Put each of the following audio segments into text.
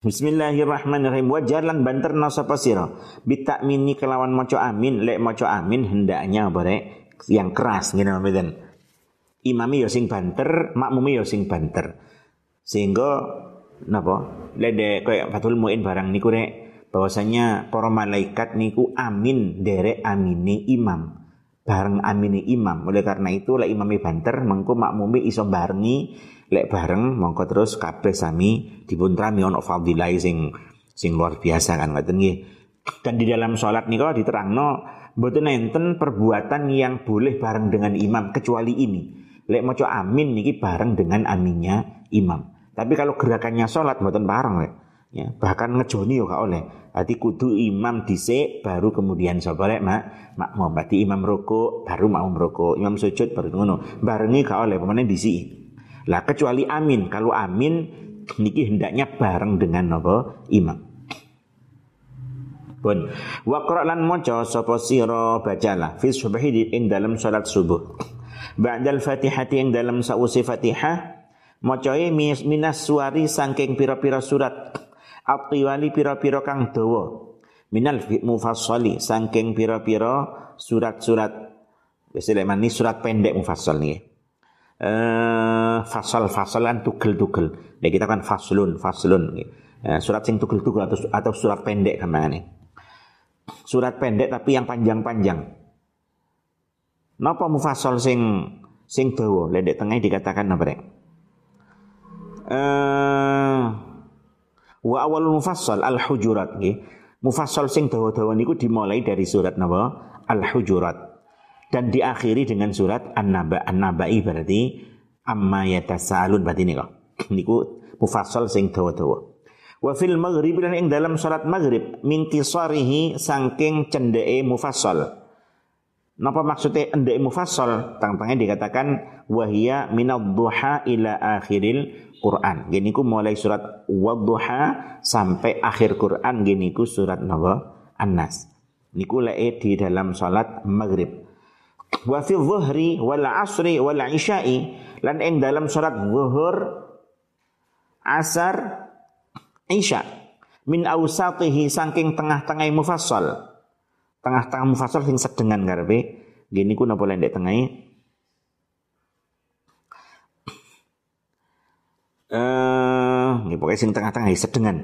Bismillahirrahmanirrahim. Wajalan banterna sapa sira bitakmini kelawan maca amin, lek maca amin hendaknya bare yang keras ngene mboten. Imami ya sing banter, makmumi ya sing banter. Sehingga napa? Lede koyo Fathul Muin barang niku rek bahwasanya para malaikat niku amin derek amine imam bareng amine imam. Oleh karena itu lek imami banter mengko makmumi iso barengi lek bareng mongko terus kabeh sami dipuntrami ono fadilah sing sing luar biasa kan ngoten nggih. Dan di dalam sholat nika diterangno mboten enten perbuatan yang boleh bareng dengan imam kecuali ini. Lek maca amin niki bareng dengan aminnya imam. Tapi kalau gerakannya sholat mboten bareng lek. Ya, bahkan ngejoni yo gak oleh. Hati kudu imam dhisik baru kemudian sapa rek mak makmum. Berarti imam rukuk baru makmum rukuk, imam sujud baru ngono. Barengi gak oleh pemene dhisik. Lah kecuali amin, kalau amin niki hendaknya bareng dengan apa? Imam. Pun wa lan maca sapa sira bacalah fi subhi ing dalam salat subuh. Ba'dal Fatihati ing dalam sausi Fatihah macae minas suari saking pira-pira surat Atiwali pira-pira kang dawa. Minal mufassali saking pira-pira surat-surat wis mani surat pendek mufassal nih. Eh fasal fasalan tugel-tugel. Ya kita kan faslun faslun. Eh, surat sing tugel-tugel atau atau surat pendek nih. Surat pendek tapi yang panjang-panjang. Napa mufassal sing sing dawa? Lendek tengah dikatakan apa rek? Eh Wa awal mufassal al-hujurat nggih. Mufassal sing dawa-dawa niku dimulai dari surat napa? Al-Hujurat. Dan diakhiri dengan surat An-Naba. An-Nabai berarti amma yatasaalun berarti niku. Niku mufassal sing dawa-dawa. Wa fil maghrib dan ing dalam salat maghrib min kisarihi saking cendeke mufassal. Napa maksudnya endek mufassal? Tang-tangnya dikatakan wahia minad duha ila akhiril Quran. Gini ku mulai surat Wadduha sampai akhir Quran gini ku surat Nawa An-Nas. Niku lae di dalam salat maghrib. Wa fi dhuhri wal asri wal isya'i lan ing dalam salat zuhur asar isya min ausatihi saking tengah-tengah mufassal. Tengah-tengah mufassal sing sedengan karepe. Gini ku napa lendek tengahe eh uh, pokoknya sing tengah-tengah sedengan.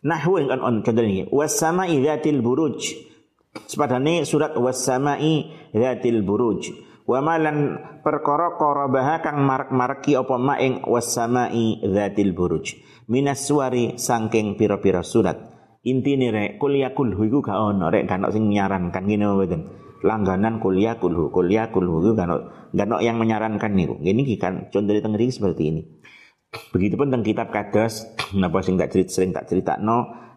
Nahwu kan on contoh ini wasama'i dzatil buruj. Sepadane surat wasama'i dzatil buruj. Wa malan perkara qarabaha kang marak-mareki apa ma ing wasama'i buruj. Minas suari sangking pira-pira surat. Intine rek kuliah kulhu iku gak ono rek gak sing nyarankan ngene mboten langganan kuliah kulhu kuliah kulhu itu kan gak yang menyarankan nih ini kan contoh di tengah seperti ini begitupun tentang kitab kados napa sing tak cerita sering tak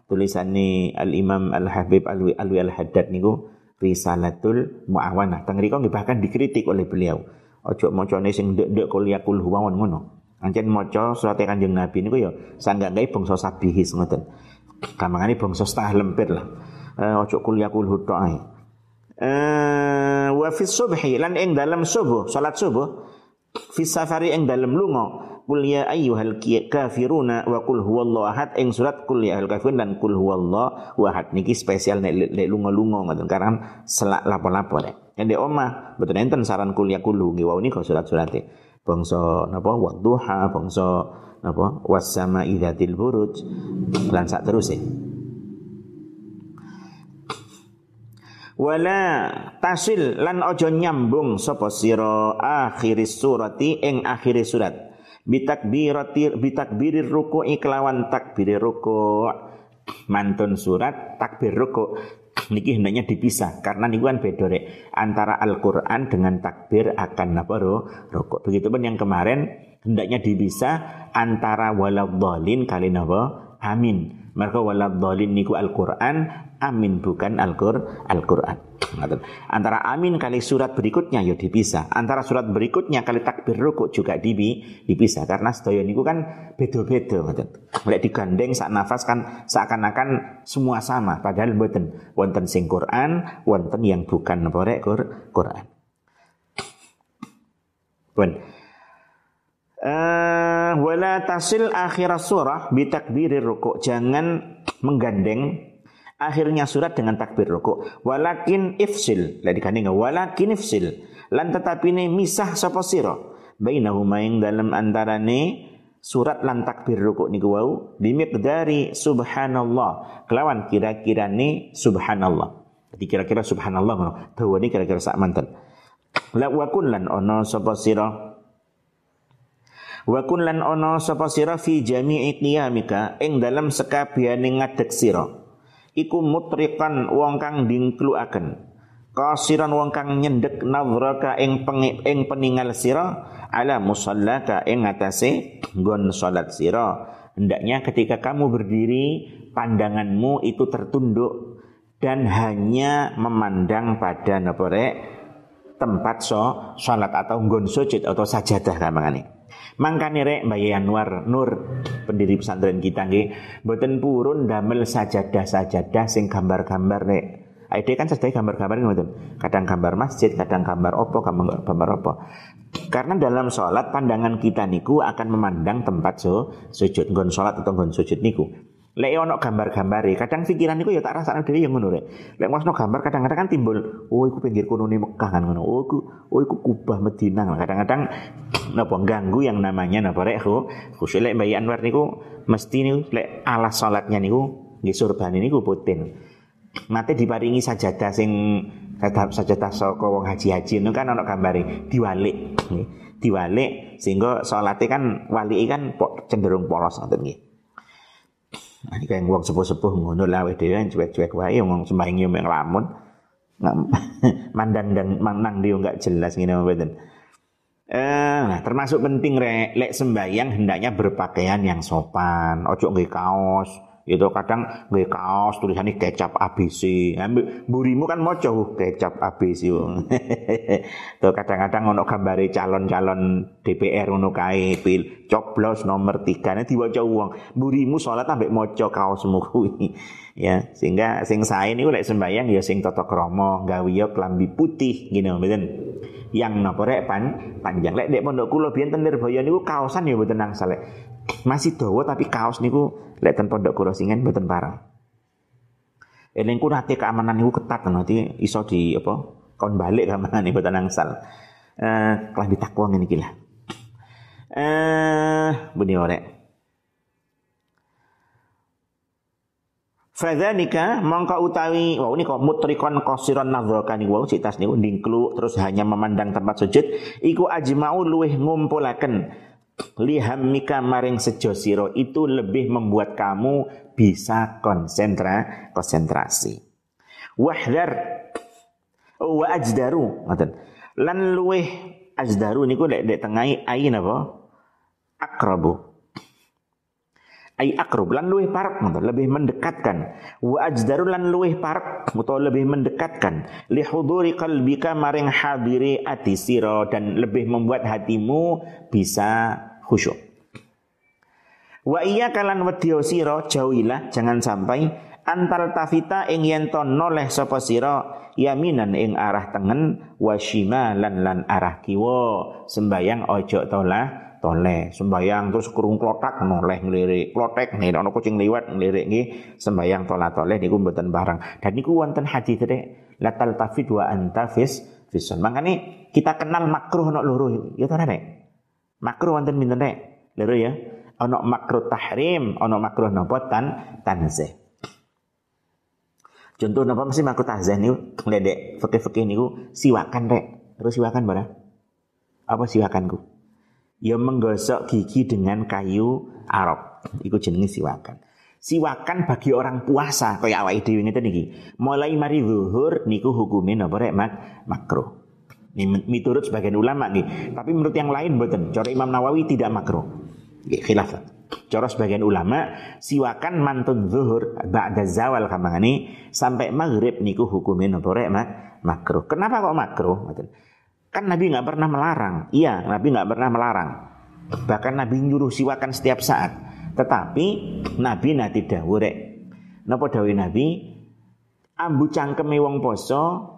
no tulisannya al Imam al Habib Alwi Alwi al Haddad niku Risalatul Muawanah teng riko bahkan dikritik oleh beliau ojo macane sing ndek-ndek kuliah mawon ngono Ancen maca surat Kanjeng Nabi niku ya sangganggae bangsa sabihis ngoten. Kamangane bangsa setah lempir lah. Eh, ojo kuliah kulhu tok ae. Eh, wa fi subhi lan ing dalam subuh salat subuh fi safari ing dalam lunga qul ya ayyuhal kafiruna wa qul huwallahu ahad. Ing surat qul ya ayyuhal kafirun dan qul huwallahu ahad. Niki spesial nek nek lunga-lunga ngoten. Karena selak lapo-lapo nek ende omah betul enten saran kuliah kulu nggih wau niku surat-surate. Bangsa napa? Wadduha bangsa napa? Wasama idzatil buruj. Lan sak terus wala tasil lan ojo nyambung sapa sira akhiris surati ing akhir surat bitakbirati bitakbirir ruku'i kelawan takbirir ruku' mantun surat takbir ruku' niki hendaknya dipisah karena niku kan beda rek. Antara Al-Qur'an dengan takbir akan napa ruku' begitu pun yang kemarin hendaknya dipisah antara waladhdallin kali napa? Amin. Maka waladhdallin niku Al-Qur'an amin bukan Al-Qur'an. Al Antara amin kali surat berikutnya ya dipisah. Antara surat berikutnya kali takbir rukuk juga dipisah karena sedaya niku kan beda-beda ngoten. Lek digandeng sak nafas kan seakan-akan semua sama padahal mboten. Wonten sing Quran, wonten yang bukan napa Quran. Pun Uh, wala tasil akhir surah bitakbirir ruku. Jangan menggandeng akhirnya surat dengan takbir ruku. Walakin ifsil. Lah digandeng walakin ifsil. Lan tetapi ini misah sapa sira bainahuma ing dalam antarane surat lan takbir ruku niku wau bimiqdari subhanallah. Kelawan kira-kira ni subhanallah. Jadi kira-kira subhanallah ngono. Dawane kira-kira sak manten. La wa kullan ana sapa sira Wa kun lan ono sapa sira fi jami'i qiyamika ing dalam sekabehane ngadeg sira. Iku mutrikan wong kang dingkluaken. Kasiran wong kang nyendek nazraka ing ing peningal sira ala musallaka ing atase nggon salat sira. Hendaknya ketika kamu berdiri pandanganmu itu tertunduk dan hanya memandang pada napa tempat so salat atau nggon sujud atau sajadah kamangane. Mangkane rek Mbak Yanwar Nur pendiri pesantren kita nggih mboten purun damel sajadah-sajadah sing gambar-gambar rek. Ide kan sedaya gambar-gambar ngoten. Kadang gambar masjid, kadang gambar opo, gambar, gambar opo. Karena dalam sholat pandangan kita niku akan memandang tempat so, sujud nggon sholat atau nggon sujud niku. Lek ono gambar-gambare, kadang pikiran niku ya tak rasakno dhewe yang ngono rek. Lek ngono gambar kadang-kadang kan timbul, oh iku pinggir kono Mekah kan ngono. Oh iku oh iku Kubah Madinah. Kadang-kadang napa ganggu yang namanya napa rek khusus lek Mbak Anwar niku mesti niku lek alas salatnya niku nggih surban niku putin. Mate diparingi sajadah sing sajadah saka wong haji-haji itu kan ono gambare diwalik. Diwalik sehingga salate kan wali kan cenderung polos ngoten nggih. Ini kayak wong sepuh-sepuh ngono lah wis dhewe cuek-cuek wae wong sembahyang yo mek lamun. Mandang dan manang dia enggak jelas ngene mboten. Eh, nah, termasuk penting rek, lek sembahyang hendaknya berpakaian yang sopan, ojo nggih kaos, itu kadang nggak kaos tulisannya kecap ABC. Burimu kan mau jauh kecap ABC. Tuh kadang-kadang ono gambari calon-calon DPR ono kae pil coblos nomor tiga nanti diwaca uang. Burimu sholat ambek moco kaosmu kuwi. ya, sehingga sing sae niku lek sembayang ya sing tata krama, gawe ya klambi putih gini mboten. Yang napa rek pan panjang lek dek pondok kula biyen ten Nirboyo niku kaosan ya mboten nang saleh. Masih dawa tapi kaos niku lek ten pondok kula singen mboten parang. Eling ku nate keamanan niku ketat nanti iso di apa kon balik keamanan niku mboten angsal. Eh lebih takwa ngene iki lah. Eh buni orek. Fadzanika mongko utawi ini kok mutrikon qasiran nadhrakan wow citas niku ndingkluk terus hanya memandang tempat sujud iku ajma'u luweh ngumpulaken lihamika maring sejo siro itu lebih membuat kamu bisa konsentra konsentrasi. Wahdar wa ajdaru ngoten. Lan luweh ajdaru niku lek dek tengahi ayin apa? Akrabu. Ai akrab lan luweh parek lebih mendekatkan. Wa ajdaru lan luweh parek atau lebih mendekatkan li huduri qalbika maring hadiri ati sira dan lebih membuat hatimu bisa khusyuk. Wa iya kalan wedya sira jauhilah jangan sampai antal tafita ing yen noleh sapa sira yaminan ing arah tengen wa shimalan lan arah kiwa sembayang ojo tolah toleh sembayang terus kurung klotak noleh ngelirik klotek nih ana kucing liwat ngelirik nggih sembayang tolah toleh niku mboten barang dan niku wonten hadis teh latal tafid wa antafis fison makane kita kenal makruh nok loro ya to nek Makruh wonten pinten rek? Lero ya. Ono makruh tahrim, ono makruh napa tan tanzih. Contoh napa mesti makruh tanzih niku ngledek fikih-fikih niku siwakan rek. Terus siwakan bara? Apa siwakanku? Ya menggosok gigi dengan kayu Arab. Iku jenenge siwakan. Siwakan bagi orang puasa kaya awake dhewe ngeten iki. Mulai mari zuhur niku hukumin napa rek mak makruh. Ini miturut sebagian ulama nih. Tapi menurut yang lain betul. Cara Imam Nawawi tidak makro. Khilaf. Cara sebagian ulama siwakan mantun zuhur ba'da zawal kamangani sampai maghrib niku hukumin apa rek mak makro. Kenapa kok makro? Kan Nabi nggak pernah melarang. Iya, Nabi nggak pernah melarang. Bahkan Nabi nyuruh siwakan setiap saat. Tetapi Nabi nanti dawuh rek. Napa dawuh Nabi? Ambu cangkeme wong poso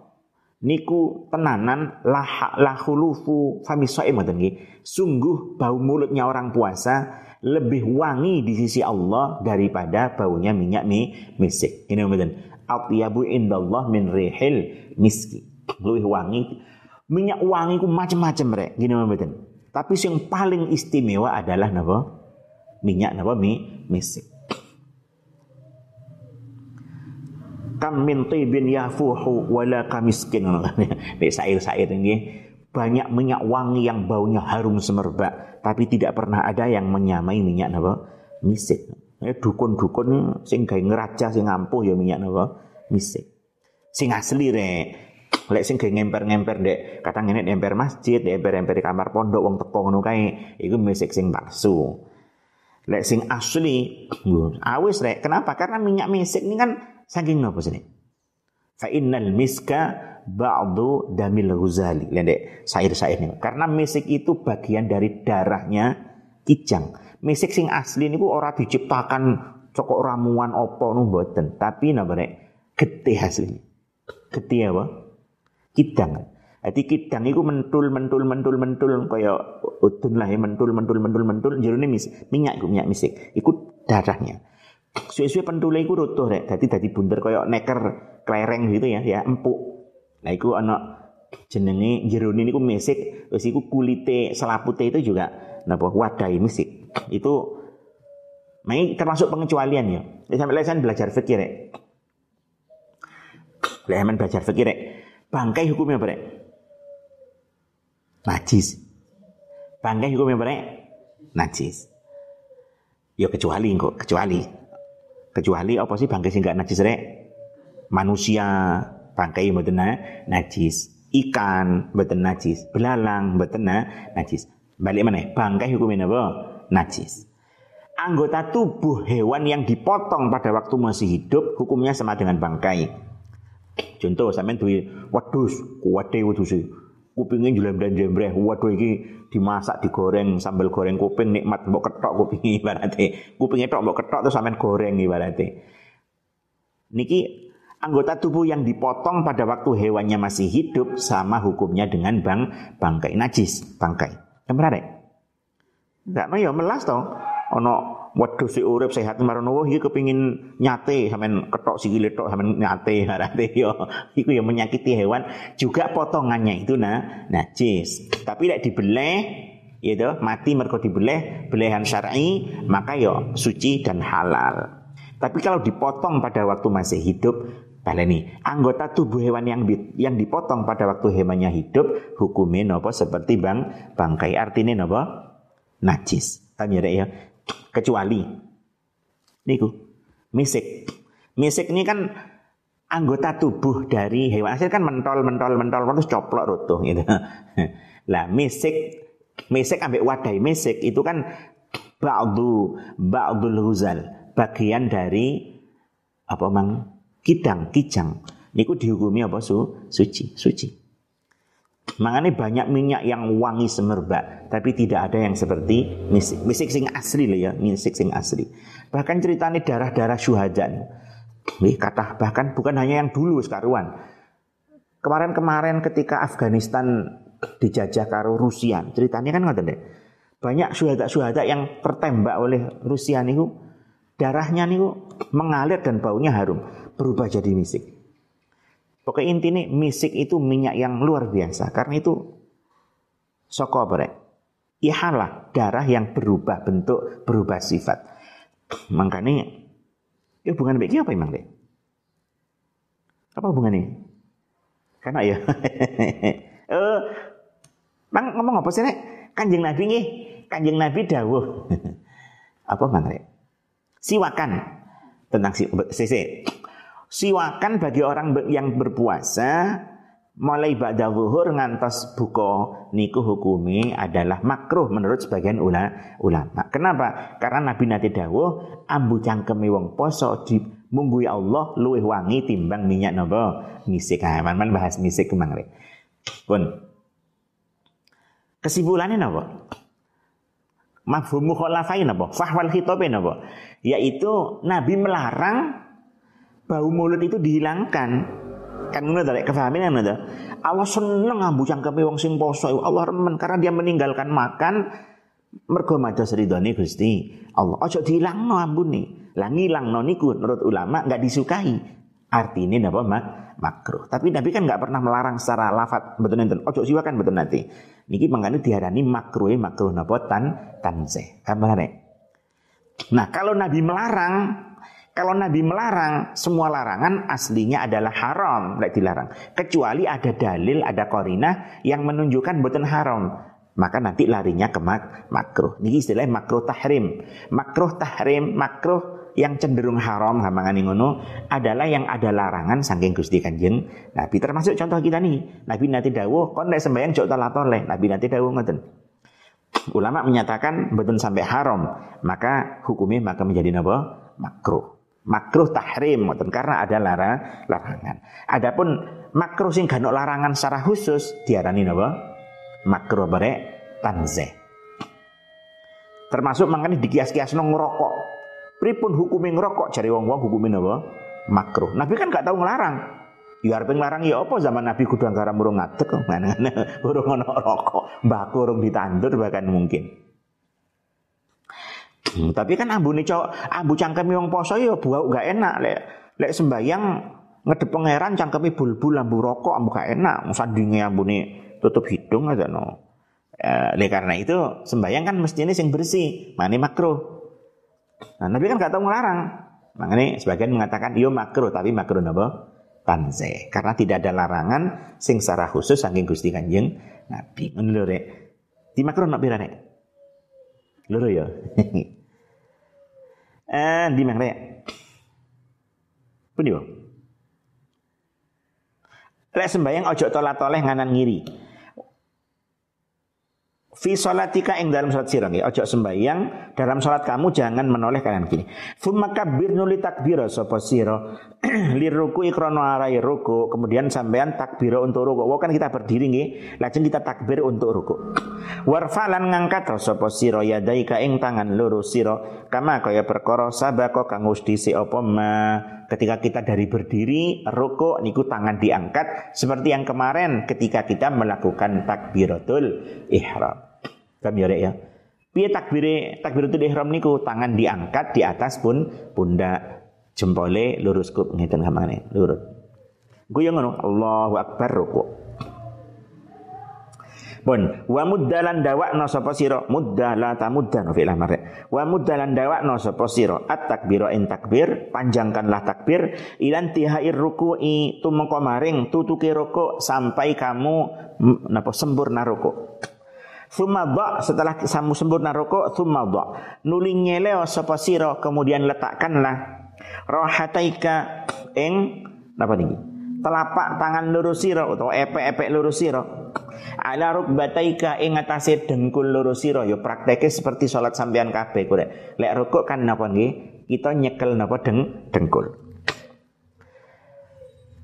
niku tenanan lah lahulufu famisoim ngoten. Sungguh bau mulutnya orang puasa lebih wangi di sisi Allah daripada baunya minyak mi misik. Ini mboten. Atyabu indallah min rihil miski. Lebih wangi. Minyak wangi ku macam-macam rek. Gini mboten. Tapi yang paling istimewa adalah napa? Minyak napa mi misik. kam min tibin yafuhu wala kamiskin nek sair-sair ini banyak minyak wangi yang baunya harum semerbak tapi tidak pernah ada yang menyamai minyak napa misik ya dukun-dukun sing gawe ngeraja sing ampuh ya minyak napa misik sing asli rek lek sing gawe ngemper-ngemper dek kadang ini emper masjid emper-emper kamar pondok wong teko ngono kae iku misik sing palsu lek sing asli awis rek kenapa karena minyak misik ini kan Saking nopo sini? Fa innal miska ba'du damil ghuzali. Lihat sair-sair ini. Karena misik itu bagian dari darahnya kijang. Misik sing asli niku ora diciptakan cokok ramuan opo nu mboten, tapi napa nek getih asli. Getih apa? Kidang. Jadi kidang itu mentul mentul mentul mentul kaya udun lah ya mentul mentul mentul mentul jerone mis minyak iku minyak misik. Iku darahnya. Suwe-suwe pentule iku rutuh rek. Dadi dadi bunder kaya neker klereng gitu ya, ya empuk. Nah iku ana jenenge jerone niku mesik, terus iku kulite selapute itu juga napa wadai mesik. Itu Nah, termasuk pengecualian ya. Sampai lesan belajar fikir rek. Lesan belajar fikir rek. Bangkai hukumnya apa rek? Najis. Bangkai hukumnya apa rek? Najis. Ya kecuali kok, kecuali Kecuali apa sih bangkai sing gak najis rek? Manusia bangkai mboten najis. Ikan mboten najis. Belalang mboten najis. Balik mana? Bangkai hukumnya apa? Najis. Anggota tubuh hewan yang dipotong pada waktu masih hidup hukumnya sama dengan bangkai. Contoh sampean duwe wedhus, kuwate wedhus kupingnya jualan dan jembreh waduh iki dimasak digoreng sambal goreng kuping nikmat mbok ketok kuping ibarate kupingnya tok mbok ketok terus sampean goreng ibarate niki anggota tubuh yang dipotong pada waktu hewannya masih hidup sama hukumnya dengan bang bangkai najis bangkai. Benar enggak no ya melas toh. Ono Waduh si urip sehat marono wah iki kepingin nyate. Sampean ketok sikile tok sampean nyate. Harate yo iku ya menyakiti hewan. Juga potongannya itu nah najis tapi lek dibeleh itu mati mergo dibeleh belehan syar'i maka yo suci dan halal. Tapi kalau dipotong pada waktu masih hidup baleni anggota tubuh hewan yang yang dipotong pada waktu hewannya hidup hukumnya nopo seperti bang bangkai. Artinya nopo? Najis. Tanya ya kecuali. Niku. Misik. Misik ini kan anggota tubuh dari hewan. Asli kan mentol mentol mentol terus coplok rutuh gitu. Lah misik misik ambek wadai misik itu kan ba'du ba'dul huzal, bagian dari apa mang? Kidang kijang. Niku dihukumi apa? Su suci suci Makanya banyak minyak yang wangi semerbak, tapi tidak ada yang seperti misik. Misik sing asli loh ya, misik sing asli. Bahkan ceritanya darah-darah syuhada. Wih, kata bahkan bukan hanya yang dulu sekaruan. Kemarin-kemarin ketika Afghanistan dijajah karo Rusia, ceritanya kan ngoten deh. Banyak syuhada-syuhada yang tertembak oleh Rusia niku darahnya niku mengalir dan baunya harum, berubah jadi misik. Pokoknya intinya misik itu minyak yang luar biasa. Karena itu soko berek. Ihalah darah yang berubah bentuk, berubah sifat. Makanya ya hubungan baiknya apa emang deh? Apa hubungannya? Karena ya. eh, bang ngomong apa sih nek? Kanjeng Nabi nih, kanjeng Nabi dawuh. apa bang deh? Siwakan tentang si, si, si siwakan bagi orang yang berpuasa mulai ba'da zuhur ngantos buka niku hukumi adalah makruh menurut sebagian ulama. Kenapa? Karena Nabi Nati dawuh ambu cangkeme wong poso di munggui Allah luwih wangi timbang minyak napa misik. Ha, man bahas misik kemangre. Pun. Kesimpulannya napa? Mafhum mukhalafain napa? Fahwal khitabe napa? Yaitu Nabi melarang bau mulut itu dihilangkan Kan ngono to kefahamin ngono to. Allah seneng ambu cangkeme wong sing poso. Allah remen karena dia meninggalkan makan mergo mados ridhone Gusti Allah. Ojo dilangno ambune. Lah ngilangno niku menurut ulama nggak disukai. Artinya napa mak makruh. Tapi Nabi kan nggak pernah melarang secara lafat betul enten. Ojo siwakan betul nanti. Niki mangkane diarani makruh makruh napa tan tanzeh. Kabar Nah, kalau Nabi melarang kalau Nabi melarang, semua larangan aslinya adalah haram, tidak dilarang. Kecuali ada dalil, ada korinah yang menunjukkan bukan haram. Maka nanti larinya ke mak makruh. Ini istilahnya makruh tahrim. Makruh tahrim, makruh yang cenderung haram hamangane ngono adalah yang ada larangan saking Gusti Kanjeng Nabi termasuk contoh kita nih Nabi nanti dawuh kon nek sembayang jok toleh Nabi nanti dawuh ngoten ulama menyatakan betul sampai haram maka hukumnya maka menjadi napa makruh makruh tahrim ngoten karena ada lara, larangan. Adapun makruh sing gak larangan secara khusus diarani napa? Makruh bare tanzeh. Termasuk makanya dikias-kiasno ngerokok. Pripun hukumnya ngerokok cari wong-wong hukumnya napa? Makruh. Nabi kan gak tahu ngelarang. Ya arep ngelarang ya apa zaman Nabi kudu garam urung ngadeg urung ana rokok, mbak urung ditandur bahkan mungkin. Hmm, tapi kan ambune cowok, ambu cangkeme wong poso ya buau gak enak lek lek sembayang ngedep pangeran cangkeme bulbul ambu rokok ambu gak enak, sandinge ambune tutup hidung aja no. Eh, karena itu sembayang kan mestinya sing bersih, mana makro. Nah, Nabi kan gak tahu ngelarang. Makanya sebagian mengatakan iyo makro tapi makro napa? Tanze. Karena tidak ada larangan sing secara khusus saking Gusti Kanjeng Nabi. Ngono Di makro nak pirane? Loro ya. Eh, di mana? Pundi, Bang? Lek sembayang ojo tolat-toleh nganan ngiri. Fi sholatika ing dalam sholat sirah Ojo sembayang dalam sholat kamu jangan menoleh kanan kiri. Thumma kabbir nuli takbir sapa sira li ruku ikrono arai ruku kemudian sampean takbir untuk ruku. Wah kan kita berdiri nggih, lajeng kita takbir untuk ruku. Warfalan ngangkat sapa sira yadaika ing tangan loro sira kama kaya perkara sabako kang dhisik apa ma ketika kita dari berdiri ruku niku tangan diangkat seperti yang kemarin ketika kita melakukan takbiratul ihram. Kami ya ya. Piye takbire takbiratul ihram niku tangan diangkat di atas pun pundak jempole lurus kup ngeten kamane lurus. Guyon ngono Allahu akbar ruku. Bon, wa muddalan dawakna sapa sira muddala tamuddan fi lamare. Wa muddalan dawakna sapa sira at takbira in takbir, panjangkanlah takbir ilan tihair ruku'i tumengko maring tutuke ruku sampai kamu napa sempurna ruku. Thumma setelah kamu sempurna rokok Thumma Nuli nyeleo sapa sira Kemudian letakkanlah Rohataika Eng Apa tinggi Telapak tangan lurus sira Atau epek-epek lurus sira Ala rukbataika ing atase dengkul loro sira ya prakteke seperti salat sampean kabeh kure. Lek rukuk kan napa nggih? Kita nyekel napa deng dengkul.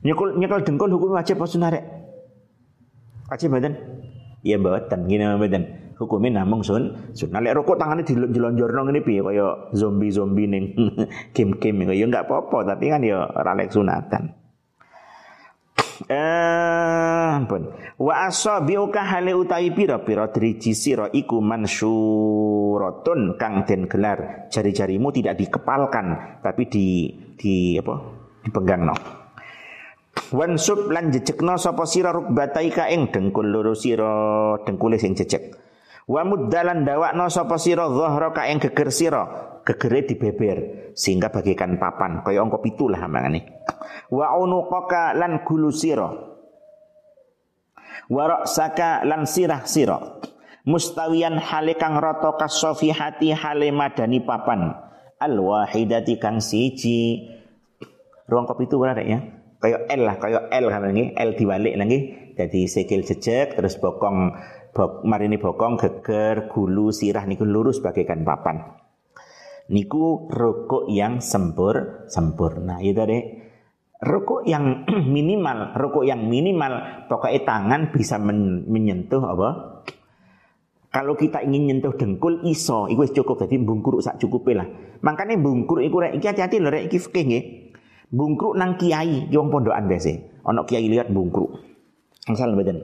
Nyekel nyekel dengkul hukum wajib apa sunah rek? Wajib mboten? Iya mboten, gini mboten. Hukumnya namung sun sunah lek rokok tangannya dilonjorno ngene piye kaya zombie-zombie ning game-game ya enggak apa-apa tapi kan ya ora lek sunatan. Eh, ampun. Wa asabiuka hale utawi pira-pira driji sira iku mansyuratun kang den gelar. Jari-jarimu tidak dikepalkan tapi di di apa? Dipenggangno. Wansub lan jejekno sapa sira rukbataika ing dengkul loro sira dengkule sing jejek. Wa muddalan dawakno sapa sira dhahraka ing geger sira, gegere dibeber sehingga bagikan papan kaya angka 7 lah mangane. Wa unuqaka lan gulu sira. Wa ra'saka lan sirah sira. Mustawiyan hale kang rata kasofihati hale madani papan. Al wahidati kang siji. Ruang kopi itu berada ya kayak L lah, kayak L kan ini, L dibalik lagi. Jadi sikil jejak terus bokong bok, marini bokong geger gulu sirah niku lurus bagaikan papan. Niku rukuk yang sempur sempurna. Itu deh. Rukuk yang minimal, rukuk yang minimal pokoknya tangan bisa men menyentuh apa? Kalau kita ingin nyentuh dengkul iso, iku cukup jadi bungkur sak cukup lah. Makanya bungkur iku rek hati-hati lho rek iki nggih bungkruk nang kiai ki wong pondokan biasa ana kiai lihat bungkru. Angsal mboten.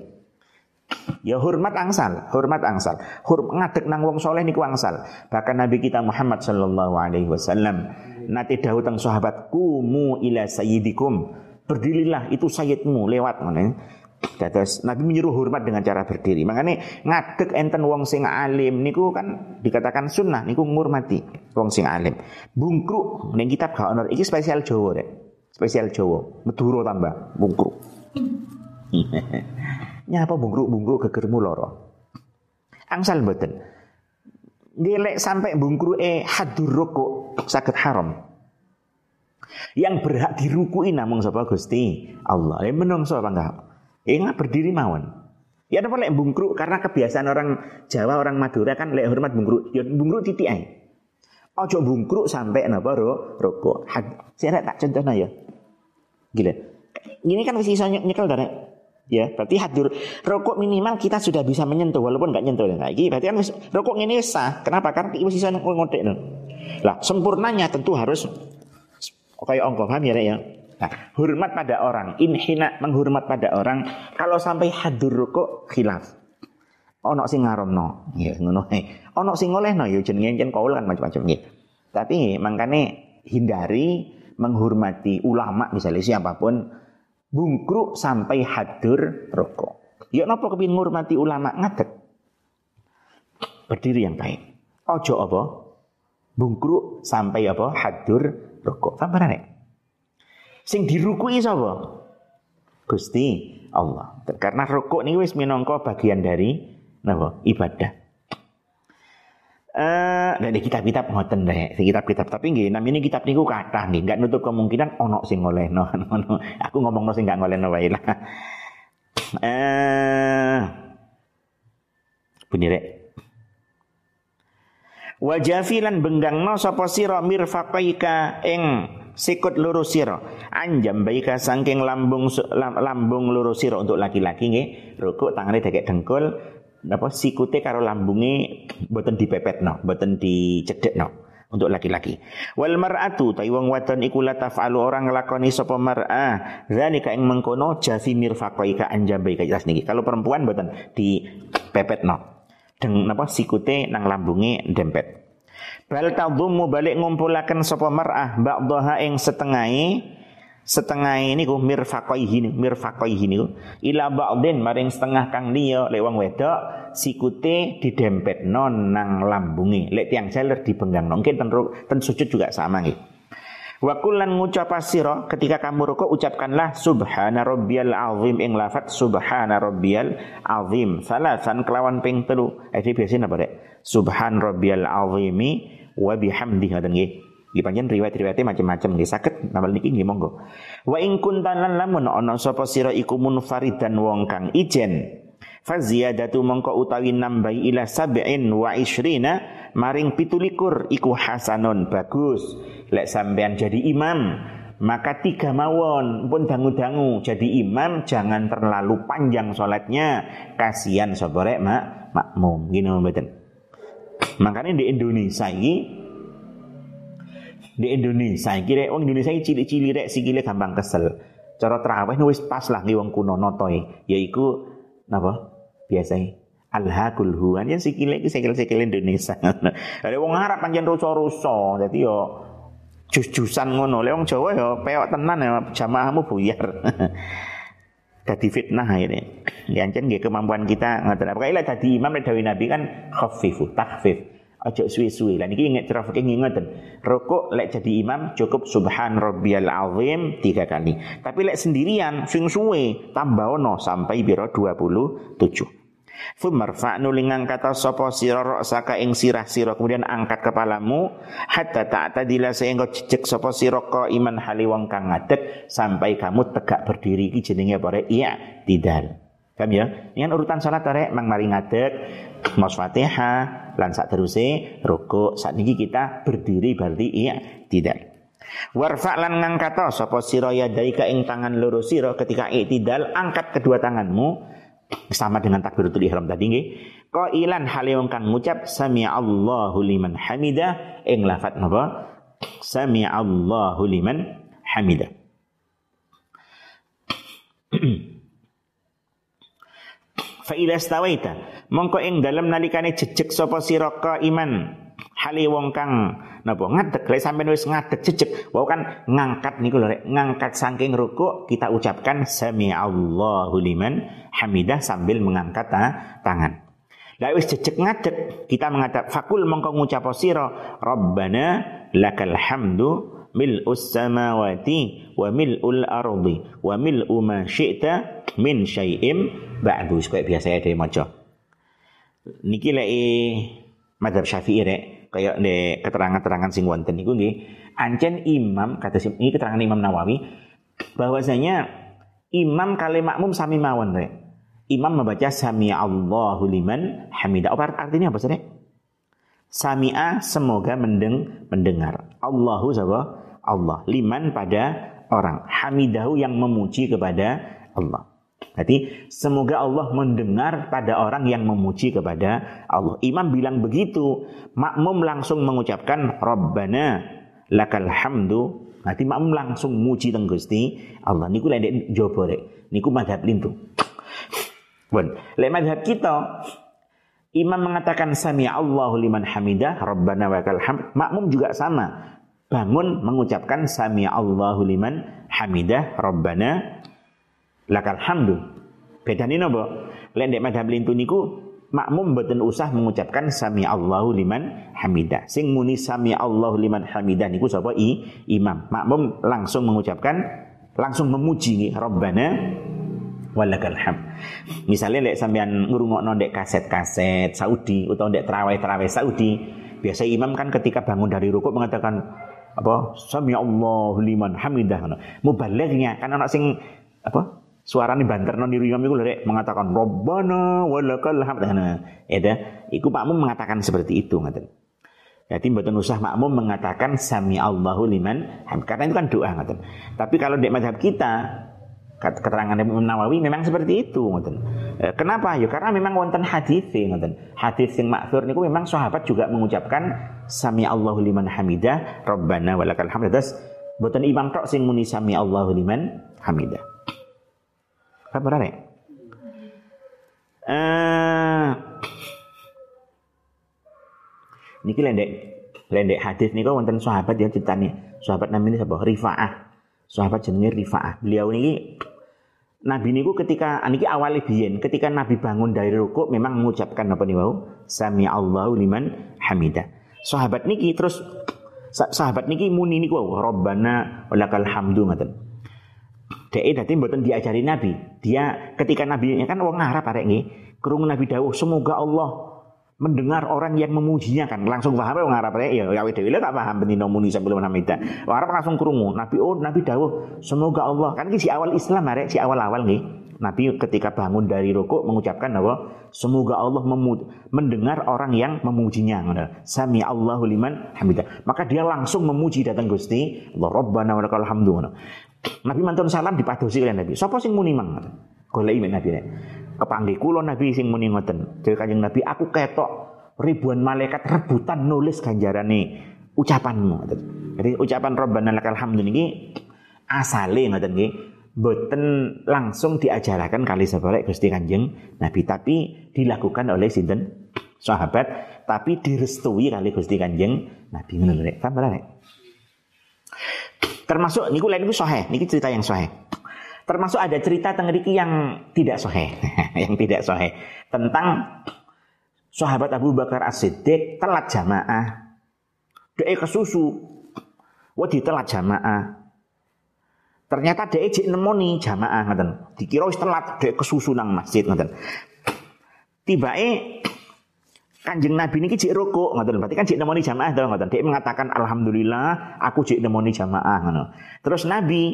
Ya hormat angsal, hormat angsal. Hur ngadeg nang wong soleh niku angsal. Bahkan Nabi kita Muhammad sallallahu alaihi wasallam nate dawuh teng sahabat kumu ila sayyidikum. Berdirilah itu sayyidmu lewat ngene. Dados Nabi menyuruh hormat dengan cara berdiri. Makanya ngadeg enten wong sing alim niku kan dikatakan sunnah niku ngurmati wong sing alim. Bungkruk ning kitab gak ono iki spesial Jawa rek. Spesial Jawa, Madura tambah bungkruk. Nyapa bungkruk-bungkruk gegermu loro. Angsal mboten. Ngelek sampai bungkruke hadur rukuk sakit haram. Yang berhak dirukui namung sapa Gusti Allah. Ya menungso apa enggak? Ingat berdiri mawon. Ya ada lek bungkruk karena kebiasaan orang Jawa, orang Madura kan lek hormat bungkruk. Ya bungkruk titik ae. Ojo bungkruk sampai napa ro rokok. Saya tak contohnya ya. Gila. Ini kan masih iso nyekel dari Ya, berarti hadir rokok minimal kita sudah bisa menyentuh walaupun nggak nyentuh nah, ini berarti kan rokok ini sah. Kenapa? Karena kita bisa ngodek. Lah, sempurnanya tentu harus kayak ongkong paham ya, ya? Nah, hormat pada orang, inhina menghormat pada orang. Kalau sampai hadir rokok khilaf. Ono sing ngaromno, ya ngono. Ono sing olehno ya jenenge jen kaul kan macam-macam nggih. Tapi makane hindari menghormati ulama misalnya siapa pun bungkruk sampai hadir rokok. Ya napa kepin ngurmati ulama ngadeg. Berdiri yang baik. Ojo apa? Bungkruk sampai apa? Hadir rokok. Nek? Sing dirukui sapa? Gusti Allah. Karena rokok ini wis minangka bagian dari napa? Ibadah. Eh, uh, dari kitab-kitab ngoten deh, kitab-kitab. Tapi nggih, namine kitab niku kathah nggih, enggak nutup kemungkinan ono sing ngolehno. Aku ngomongno sing enggak ngolehno wae lah. Eh, bunyi. Wajafilan benggangno sapa sira mirfaqaika ing sikut loro sira anjam baika saking lambung lambung loro sira untuk laki-laki nggih rukuk tangane dekek dengkul apa sikute karo lambunge boten dipepetno, boten dicedekno untuk laki-laki. Wal mar'atu ta wong wadon iku la taf'alu orang nglakoni sapa mar'ah. Zalika ing mengkono jafi mirfaqaika anjabaika jelas niki. Kalau perempuan boten dipepetno. Deng napa sikute nang lambunge dempet. Bal tadhummu balik ngumpulaken sapa mar'ah ba'daha ing setengahe setengah ini ku mirfaqaihi mirfaqaihi niku. Ila ba'din maring setengah kang liya lek wong wedok sikute didempet non nang lambungi lek tiang jaler dibenggang. Mungkin ten, ten sujud juga sama nggih Wa kullan ngucap sira ketika kamu rukuk ucapkanlah subhana rabbiyal azim ing lafat subhana rabbiyal azim salasan kelawan ping telu eh biasanya apa rek subhan rabbiyal azimi wa bihamdihi ngoten nggih Nggih panjen riwayat-riwayate macam-macam nggih saged namal niki nggih monggo. Wa ing kuntanan lamun ana sapa sira iku munfaridan wong kang ijen. Faziyadatu mongko utawi nambahi ila sab'in wa ishrina maring pitulikur iku hasanon bagus. Lek sampean jadi imam maka tiga mawon pun dangu-dangu jadi imam jangan terlalu panjang sholatnya kasihan soborek mak makmum gini mboten makanya di Indonesia ini di Indonesia kira wong Indonesia iki cilik-cilik rek sikile gampang kesel. Cara terawih wis pas lah ngi wong kuno notoe yaiku napa? Biasane alhaqul huwan ya sikile iki sikil-sikil Indonesia. Ada wong Arab pancen rusa-rusa dadi yo jus-jusan ngono. Lek wong Jawa yo peok tenan ya jamaahmu buyar. Dadi fitnah ini. Ya ancen nggih kemampuan kita ngoten. Pokoke lek dadi imam lek Nabi kan khafifu, takhfif. Aja suwi-suwi. Lah niki ingat cara fikih ngingeten. Rukuk lek jadi imam cukup subhan rabbiyal azim tiga kali. Tapi lek sendirian sing suwe tambah ono sampai biro 27. Fumarfa nulingang kata sopo sira saka ing sirah sira kemudian angkat kepalamu hatta ta'tadila sehingga jejeg sopo sira iman hali wong kang ngadeg sampai kamu tegak berdiri iki jenenge apa iya tidak. Paham ya? Kan urutan salat arek mang mari ngadeg, maos Fatihah, lan sak teruse rukuk. Saat ini kita berdiri berarti iya tidak. Warfa lan ngangkat sapa sira yadaika ing tangan loro sira ketika i'tidal angkat kedua tanganmu sama dengan takbiratul ihram tadi nggih. Qailan hale wong kang ngucap sami Allahu liman hamida ing lafat napa? Sami Allahu liman hamida. Fa ila stawaita mongko ing dalem nalikane jejeg sapa sira iman hali wong kang napa ngadeg. Lek sampeyan wis ngadeg jejeg wau kan ngangkat niku lho ngangkat saking rukuk kita ucapkan sami Allahu liman hamidah sambil mengangkat ha, tangan. Lah wis jejeg ngadeg kita menghadap fakul mongko ngucap sira Rabbana lakal hamdu mil'us samawati wa mil'ul ardi wa mil'u ma syi'ta min syai'im ba'du. Kaya biasa ya maca. Niki lek madhab Syafi'i rek kaya de keterangan-keterangan sing wonten niku nggih ancen imam kata ini keterangan Imam Nawawi bahwasanya imam kali makmum sami mawon rek imam membaca sami Allahu liman hamidah apa artinya apa sih Sami'a semoga mendeng mendengar. Allahu sapa? Allah. Liman pada orang. Hamidahu yang memuji kepada Allah. Jadi semoga Allah mendengar pada orang yang memuji kepada Allah. Imam bilang begitu, makmum langsung mengucapkan Rabbana lakal hamdu. Nanti makmum langsung muji teng Gusti Allah. Niku lek jobo rek. Niku madhab lintu. Bon, lek madhab kita Imam mengatakan sami Allahu liman hamidah Rabbana wakal hamd. Makmum juga sama. Bangun mengucapkan sami Allahu liman hamidah Rabbana lakal hamdu. Bedane napa? Lek ndek madhab lintu niku makmum mboten usah mengucapkan sami Allahu liman hamidah. Sing muni sami Allahu liman hamidah niku sapa i imam. Makmum langsung mengucapkan langsung memuji Rabbana walakal ham. Misalnya lek sampean ngrungokno ndek kaset-kaset Saudi utawa ndek terawih-terawih Saudi, biasa imam kan ketika bangun dari rukuk mengatakan apa sami Allahu liman hamidah mubalighnya kan anak sing apa suarane banterno niru imam iku lek mengatakan rabbana walakal hamd nah ya iku makmum mengatakan seperti itu ngaten jadi mboten usah makmum mengatakan sami Allahu liman hamd karena itu kan doa ngaten tapi kalau di madhab kita keterangan Imam Nawawi memang seperti itu ngoten. E, kenapa? Ya karena memang wonten hadis ngoten. Hadis sing maksur niku memang sahabat juga mengucapkan sami Allahu liman hamidah rabbana walakal hamd. Terus boten imam tok sing muni sami Allahu liman hamidah. Apa benar ya? Eh niki lendek lendek hadis niku wonten sahabat ya ceritane. Sahabat namanya siapa? Rifa'ah. Sahabat jenenge Rifa'ah. Beliau ini Nabi niku ketika aniki awal biyen ketika Nabi bangun dari rukuk memang mengucapkan apa nih wau sami Allahu liman hamidah. Sahabat niki terus sahabat niki muni niku wau Rabbana walakal hamdu ngaten. Dek dadi mboten diajari Nabi. Dia ketika Nabi kan wong Arab arek nggih, krungu Nabi dawuh semoga Allah mendengar orang yang memujinya. Kan langsung paham ya orang Arab ya ya dewi gak paham bendino muni menamida orang Arab langsung kerungu Nabi oh Nabi dawuh semoga Allah. Kan ini si awal Islam arek si awal-awal nih Nabi ketika bangun dari rukuk mengucapkan bahwa semoga Allah mendengar orang yang memujinya sami Allahu liman hamidah maka dia langsung memuji datang Gusti. Allah Rabbana wa lakal hamdu Nabi mantun salam dipadosi oleh Nabi. Sapa sing muni mang? Golek Nabi kepanggih kula Nabi sing muni ngoten. Jadi Kanjeng Nabi aku ketok ribuan malaikat rebutan nulis ganjarane ucapanmu. Jadi ucapan Rabbana lakal hamdu niki asale ngoten nggih. Boten langsung diajarakan kali seboleh Gusti Kanjeng Nabi tapi dilakukan oleh sinten? Sahabat tapi direstui kali Gusti Kanjeng Nabi. Ngono lho Paham Termasuk niku lain niku sahih, niki cerita yang sahih. Termasuk ada cerita tengeriki yang tidak sohe, yang tidak sohe tentang sahabat Abu Bakar As-Siddiq telat jamaah. Dia kesusu, wah telat jamaah. Ternyata dia ejek nemoni jamaah ngoten. Dikira wis telat dia kesusu nang masjid ngoten. Tibae Kanjeng Nabi niki cek rokok ngoten. Berarti kan cek nemoni jamaah to ngoten. Dia mengatakan alhamdulillah aku cek nemoni jamaah ngono. Terus Nabi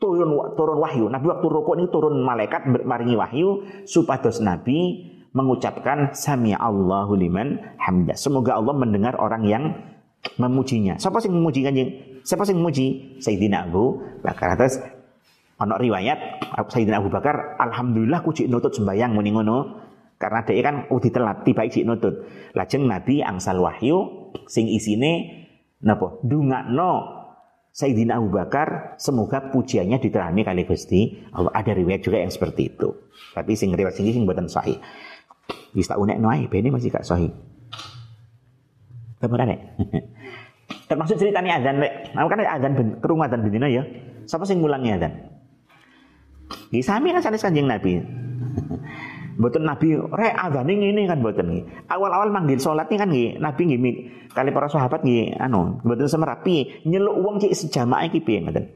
turun turun wahyu. Nabi waktu rukuk ini turun malaikat maringi wahyu supados Nabi mengucapkan sami Allahu liman hamdah. Semoga Allah mendengar orang yang memujinya. Siapa sih memuji kanjeng? Siapa sih memuji? Sayyidina Abu Bakar. Atas ono riwayat Sayyidina Abu Bakar, alhamdulillah ku nutut sembayang muni ngono. Karena dia kan udah telat tiba cik nutut. Lajeng Nabi angsal wahyu sing isine napa? Dungakno Sayyidina Abu Bakar semoga pujiannya diterani kali Gusti Allah. Ada riwayat juga yang seperti itu. Tapi sing riwayat sing sing buatan sahih. Bisa unek noai bene masih gak sahih. Kemudian termasuk ceritanya azan lek nah, kan azan kerungu azan bendina ya. Siapa sing ngulangi azan Nggih sami kan sanes Kanjeng Nabi Mboten Nabi rek azane ngene kan mboten nggih. Awal-awal manggil salat kan nggih Nabi nggih kali para sahabat nggih anu mboten semerapi nyeluk wong cik sejamaah iki piye ngoten.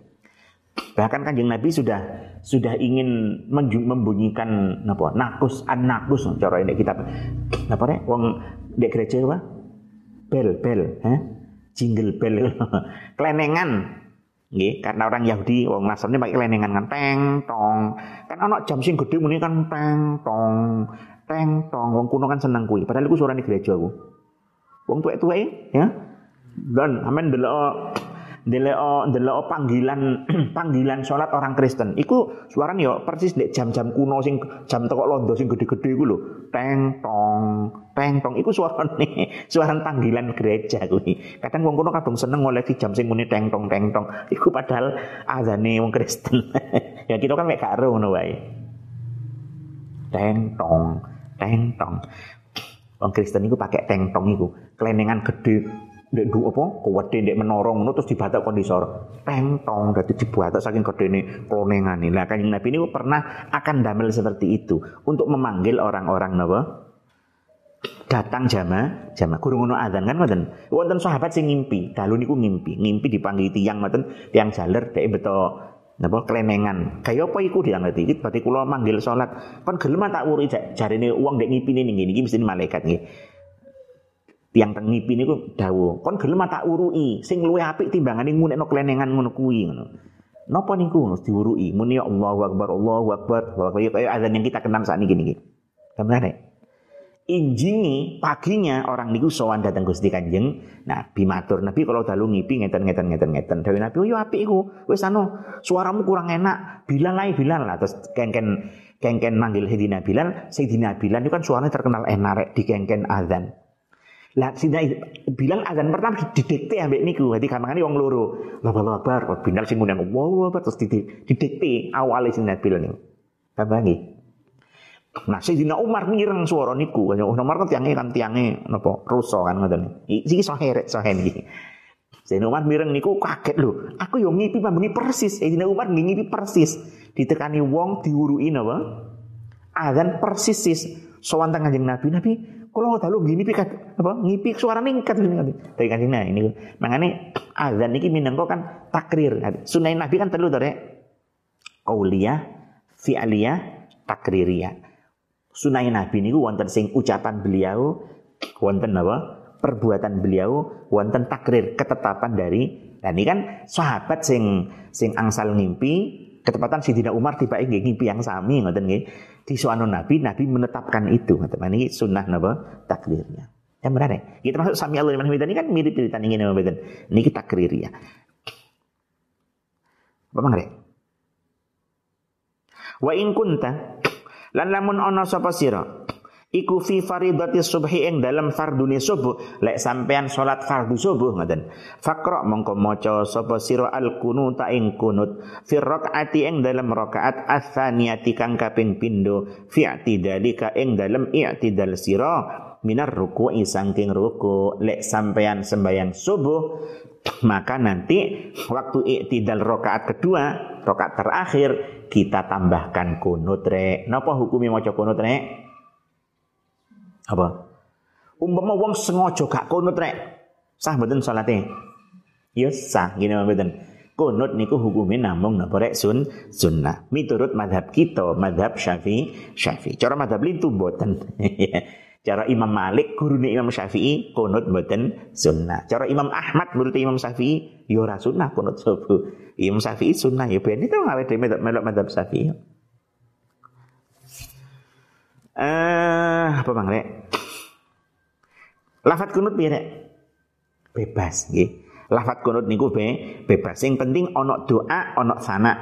Bahkan Kanjeng Nabi sudah sudah ingin membunyikan napa nakus an nakus cara ini kitab napa rek wong dek gereja apa? Bel bel, ha? Jingle bel. Klenengan Nggih, karena orang Yahudi wong Nasrani pakai kelenengan kan teng tong. Kan ana jam sing gede muni kan teng tong. Teng tong wong kuno kan seneng kuwi. Padahal iku suarane gereja ku. Wong tuwek-tuweke ya. Dan amen delok delok delok panggilan panggilan sholat orang Kristen. Iku suarane yo persis dek jam-jam kuno sing jam teko londo sing gede-gede iku lho. Teng tong, teng tong iku suarane suara panggilan gereja kuwi. Kadang wong kuno kadung seneng ngoleksi jam sing muni teng tong teng tong. Iku padahal azane wong Kristen. ya kita kan mek gak ngono wae. Teng tong, teng tong. Wong Kristen iku pakai teng tong iku, kelenengan gede ndek du apa? Kuwede ndek menorong ngono terus dibatak kondisor teng tong dadi dibatak saking gedene klonengane. Lah kanjeng Nabi ini pernah akan damel seperti itu. Untuk memanggil orang-orang napa? Datang jama jama kurung ngono adzan kan ngoten? Wonten sahabat sing ngimpi dalu niku ngimpi. Ngimpi dipanggil tiang ngoten? Tiang jaler dek beto napa kelenengan kaya apa iku dia ngerti? Iki berarti kula manggil salat kon gelem tak wuri jarine wong ndek ngipine ning ngene iki mesti malaikat nggih tiang tengipi niku dawuh kon gelem tak urui sing luwe apik timbangane ngunekno klenengan ngono kuwi ngono. Napa niku diurui? Muni ya Allahu akbar Allahu akbar. Bahwa kaya azan yang kita kenal saat ini gini Kamane injingi paginya orang niku sowan datang Gusti Kanjeng Nabi matur. Nabi kalau dalu ngipi ngeten ngeten ngeten ngeten. Dewi Nabi oh yo apik iku. Wis anu suaramu kurang enak. Bilal lah Bilal lah. Terus kengken kengken manggil Sayyidina Bilal. Sayyidina Bilal itu kan suaranya terkenal enak rek di kengken azan lah Sina bilang azan pertama didikte ambek niku. Dadi kamangane wong loro. Allahu Akbar. Bindal sing ngundang Allahu Akbar terus didikte awale Sina Bilal niku. Kambangi. Nah, Sayyidina Umar ngireng suara niku. Umar kan tiange kan tiange napa ruso kan ngoten. Iki sahih rek sahih niki. Sayyidina Umar mireng niku kaget lho. Aku yo ngipi pambengi persis. Sayyidina Umar ngipi persis. Ditekani wong diwurui napa? Azan persis sowan teng Kanjeng Nabi. Nabi kalau dalu gini pikat apa ngipi suara ningkat ini tapi kan nah ini makanya azan ini minangka kan takrir. Sunnah nabi kan terlalu dari kaulia fi'aliyah takririyah sunnah nabi ini wonten sing ucapan beliau wonten apa perbuatan beliau wonten takrir ketetapan dari dan ini kan sahabat sing sing angsal ngimpi ketepatan Sidina Umar tiba ingin ngimpi yang sami ngoten nggih di suanu Nabi, Nabi menetapkan itu. Ini sunnah napa takdirnya. Yang menarik. Kita masuk sami Allah liman ini kan mirip cerita ini nama beden. Ini kita takrir ya. Apa mangre? Wa in kunta lan lamun ana sapa sira iku fi faridati subhi ing dalam fardune subuh. Lek sampean salat fardu subuh ngoten. Faqra mongko maca sapa sira al kunut ing kunut. Fi rakaati ing dalam rakaat ats-tsaniyati kang kaping pindho. Fi i'tidalika ing dalam i'tidal sira minar ruku'i sangking ruku. Lek sampean sembayang subuh maka nanti waktu i'tidal rakaat kedua rakaat terakhir kita tambahkan kunut rek. Napa hukumi maca kunut rek apa? Umpama wong sengaja gak kunut rek. Sah mboten salate? Ya sah, gini mboten. Kunut niku hukumnya namung napa rek sun sunnah. Miturut madhab kita, madhab Syafi'i, Syafi'i. Cara madhab lintu mboten. Cara Imam Malik, gurune Imam Syafi'i, kunut mboten sunnah. Cara Imam Ahmad, menurut Imam Syafi'i, ya ora sunnah kunut subuh. Imam Syafi'i sunnah ya ben itu ngawe dhewe melok madhab Syafi'i. Eh, apa Bang Rek? Lafat kunut piye? Bebas nggih. Lafat kunut niku be, bebas. Sing penting ana doa, ana sana.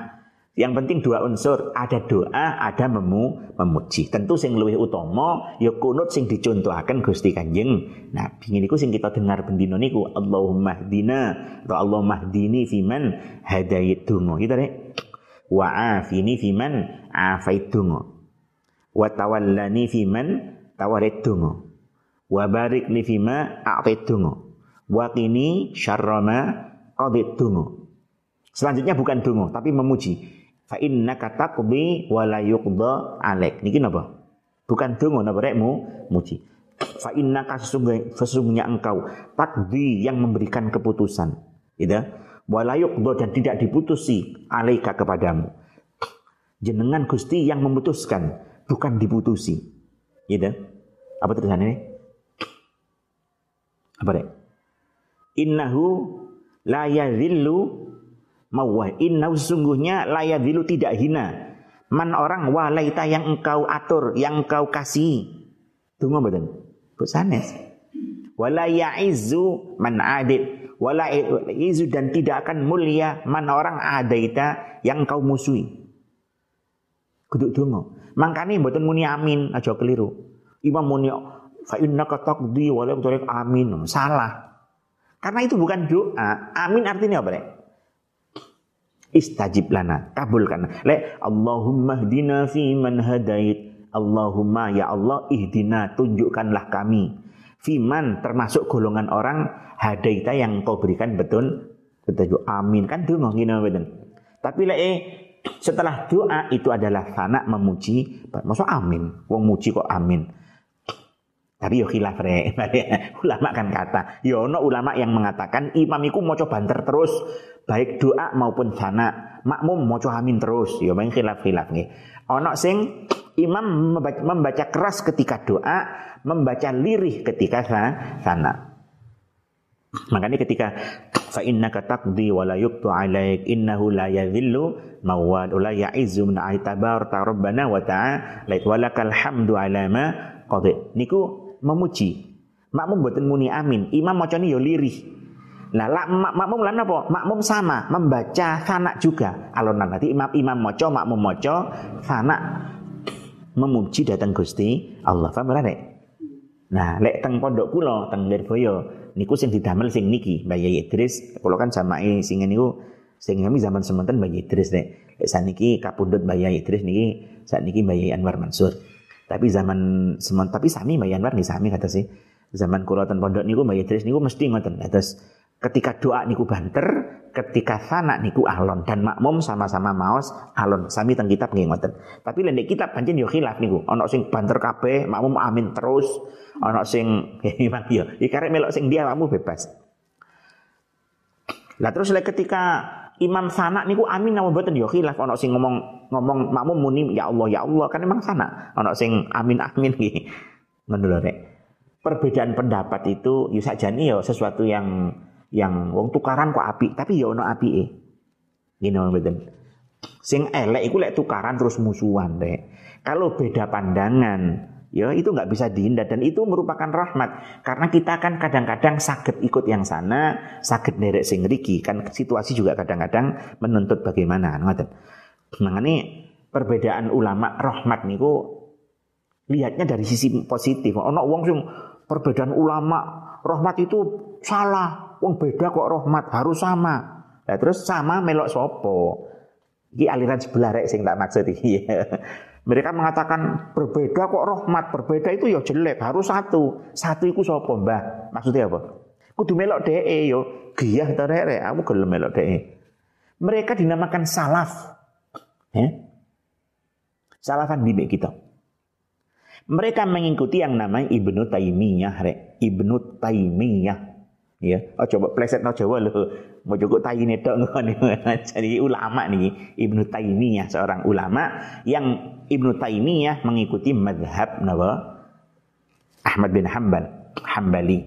Yang penting dua unsur, ada doa, ada memu, memuji. Tentu sing luwih utama ya kunut sing dicontohaken Gusti Kanjeng Nabi. Niku sing kita dengar bendino niku Allahumma hdina atau Allahumma hdini fiman hadait donga. Gitu rek. Wa afini fiman afait donga. Wa tawallani fiman tawarit donga. Wa barik li fima a'tait donga. Wa qini syarra ma qadit donga. Selanjutnya bukan donga tapi memuji fa innaka taqdi wa la yuqda alaik. Niki napa? Bukan donga napa rekmu muji. Fa innaka sesungguhnya, engkau takdi yang memberikan keputusan. Gitu. Wa la yuqda dan tidak diputusi alaika kepadamu. Jenengan Gusti yang memutuskan, bukan diputusi. Gitu. Apa tulisannya ini? Apa dek? Innahu la yadhillu mawah. Inna sungguhnya layadilu tidak hina. Man orang walaita yang engkau atur yang engkau kasih tunggu betul bu sanes. Wala yaizu man adid wala izu dan tidak akan mulia man orang adaita yang engkau musuhi. Kudu tunggu. Makanya betul muni amin. Aja keliru. Imam muni fa innaka taqdi wa la amin. Salah. Karena itu bukan doa. Amin artinya apa nih istajib lana kabulkan. Le Allahumma hdina fi man hadait. Allahumma ya Allah ihdina tunjukkanlah kami. Fiman termasuk golongan orang hadaita yang kau berikan betul betul. Amin. Kan doa ngene betul tapi le eh, setelah doa itu adalah sana memuji masuk amin? Wong muji kok amin tapi yo khilaf re. ulama kan kata, yo no ulama yang mengatakan imam iku maca banter terus baik doa maupun sana. Makmum maca amin terus. Yo main khilaf-khilaf nggih. Ono sing imam membaca, keras ketika doa, membaca lirih ketika sana. Makanya ketika fa innaka taqdi wa la yuqtu alaik innahu la yadhillu mawal la ya'izzu aitabar ta rabbana wa walakal hamdu ala ma qadi niku memuji. Makmum buatan muni amin. Imam macam yo lirih. Nah, mak makmum lan apa? Makmum sama, membaca sanak juga. Alonan nanti imam imam moco, makmum moco, sanak memuji datang Gusti Allah. Paham ora, Nah, lek teng pondok kula teng Lirboyo niku sing didamel sing niki Mbak Yai Idris. Kula kan samai sing niku sing kami zaman semanten Mbak Yai Idris nek. Lek saniki kapundhut Mbak Yai Idris niki niki Mbak Yai Anwar Mansur. Tapi zaman semon tapi sami Mbak Yanwar nih sami kata sih. Zaman kula ten pondok niku Mbak Idris niku mesti ngoten. Terus ketika doa niku banter, ketika sanak niku alon dan makmum sama-sama maos alon. Sami teng kitab nggih ngoten. Tapi lendek kitab pancen yo khilaf niku. Ana sing banter kabeh, makmum amin terus. Ana sing memang yo. Iki karek melok sing dia makmum bebas. Lah terus ketika imam sana niku amin nama mboten yo khilaf ana sing ngomong ngomong makmum muni ya Allah ya Allah. Kan emang sana ana sing amin amin iki. Ngono perbedaan pendapat itu yo sajane yo sesuatu yang yang wong tukaran kok api tapi yo ono apike. Ngene mboten. Sing elek iku lek tukaran terus musuhan rek. Kalau beda pandangan ya itu nggak bisa dihindar dan itu merupakan rahmat. Karena kita kan kadang-kadang sakit ikut yang sana sakit derek sing riki kan situasi juga kadang-kadang menuntut bagaimana ngoten nah ini perbedaan ulama rahmat niku lihatnya dari sisi positif ono wong sing perbedaan ulama rahmat itu salah wong beda kok rahmat harus sama nah, terus sama melok sopo ini aliran sebelah rek sing tak maksud Mereka mengatakan berbeda kok rahmat, berbeda itu ya jelek, harus satu. Satu itu sapa, Mbah? Maksudnya apa? Kudu melok DE yo, giyah ta rek, aku gelem melok DE. Mereka dinamakan salaf. Ya? Salafan bibi kita. Mereka mengikuti yang namanya Ibnu Taimiyah, rek. Ibnu Taimiyah ya oh coba pleset no Jawa lo mau cukup tayi ngene jadi ulama nih Ibnu Taimiyah seorang ulama yang Ibnu Taimiyah mengikuti madhab nawa Ahmad bin Hambal Hambali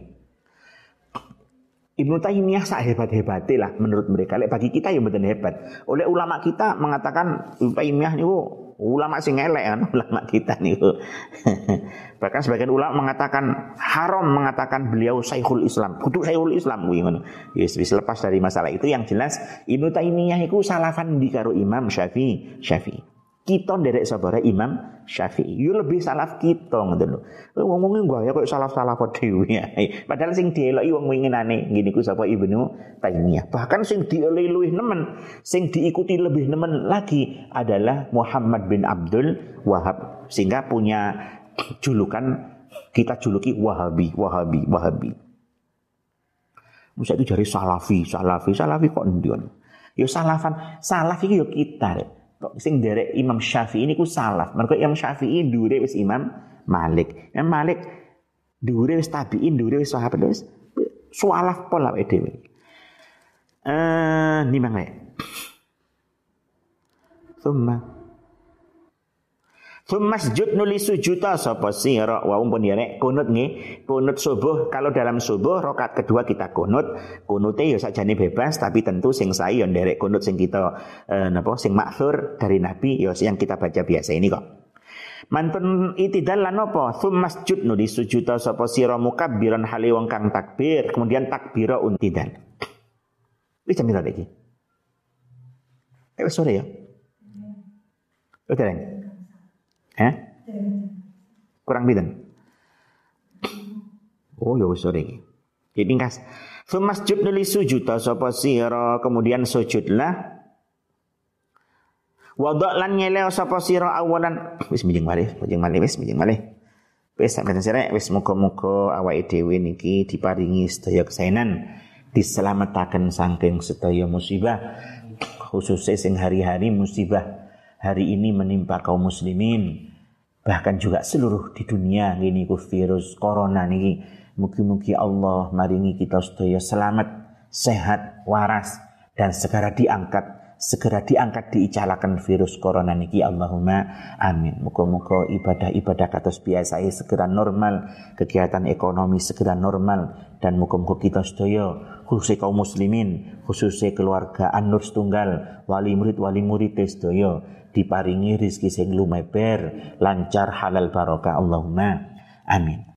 Ibnu Taimiyah sak hebat-hebatnya lah menurut mereka. Lek bagi kita yang betul hebat. Oleh ulama kita mengatakan Ibnu Taimiyah itu ulama sing elek kan ulama kita nih. Bahkan sebagian ulama mengatakan haram mengatakan beliau Syekhul Islam. Kudu Syekhul Islam kuwi ngono. Yes, wis lepas dari masalah itu yang jelas Ibnu Taimiyah iku salafan di karo Imam Syafi'i. Syafi'i kita nderek sabare Imam Syafi'i. Yo lebih salaf kita ngoten lho. Ngomongin gua ya kok salaf-salaf dhewe. Padahal sing dieloki wong winginane ngene ku sapa Ibnu Taimiyah. Bahkan sing dielui nemen, sing diikuti lebih nemen lagi adalah Muhammad bin Abdul Wahab sehingga punya julukan kita juluki Wahabi, Wahabi, Wahabi. Musa itu dari Salafi, Salafi, Salafi kok ndion. Yo salafan, salaf iki yo kita. Deh sing derek Imam Syafi'i ini ku salaf. Mergo Imam Syafi'i dure wis Imam Malik. Imam Malik dure wis tabi'in, dure wis sahabat wis salaf pola dhewe. Eh, ni mangke. Thumma Masjid nuli sujuta sapa sira wa umpun ya nek kunut nggih kunut subuh kalau dalam subuh rokat kedua kita kunut kunute ya sajane bebas tapi tentu sing sae ya nderek kunut sing kita eh, napa sing maksur dari nabi ya yang kita baca biasa ini kok Mantun itidal lan apa? Sum masjud nu disujuda sapa sira mukabbiran hale wong kang takbir, kemudian takbira untidal. Wis jam iki. Eh sore ya. Udah Eh? Kurang biden. Oh ya sore iki. Dipingkas. Sumasjud nuli sujud sapa sira kemudian sujudlah Wadok lan nyeleo sapa sira awalan wis mijing malih, mijing malih wis mijing malih. Wis sampeyan sirek wis muga-muga awake dhewe niki diparingi sedaya kesainan diselamataken saking sedaya musibah khususnya sing hari-hari musibah hari ini menimpa kaum muslimin. Bahkan juga seluruh di dunia ini virus corona niki. Mugi-mugi Allah maringi kita sedaya selamat sehat waras dan segera diangkat segera diangkat diicalakan virus corona niki. Allahumma amin. Muka-muka ibadah-ibadah kados biasa segera normal kegiatan ekonomi segera normal dan muka-muka kita sedaya khususnya kaum muslimin khususnya keluarga An-Nur Tunggal wali murid wali murid sedaya diparingi rizki sing lumeber, lancar halal barokah Allahumma amin.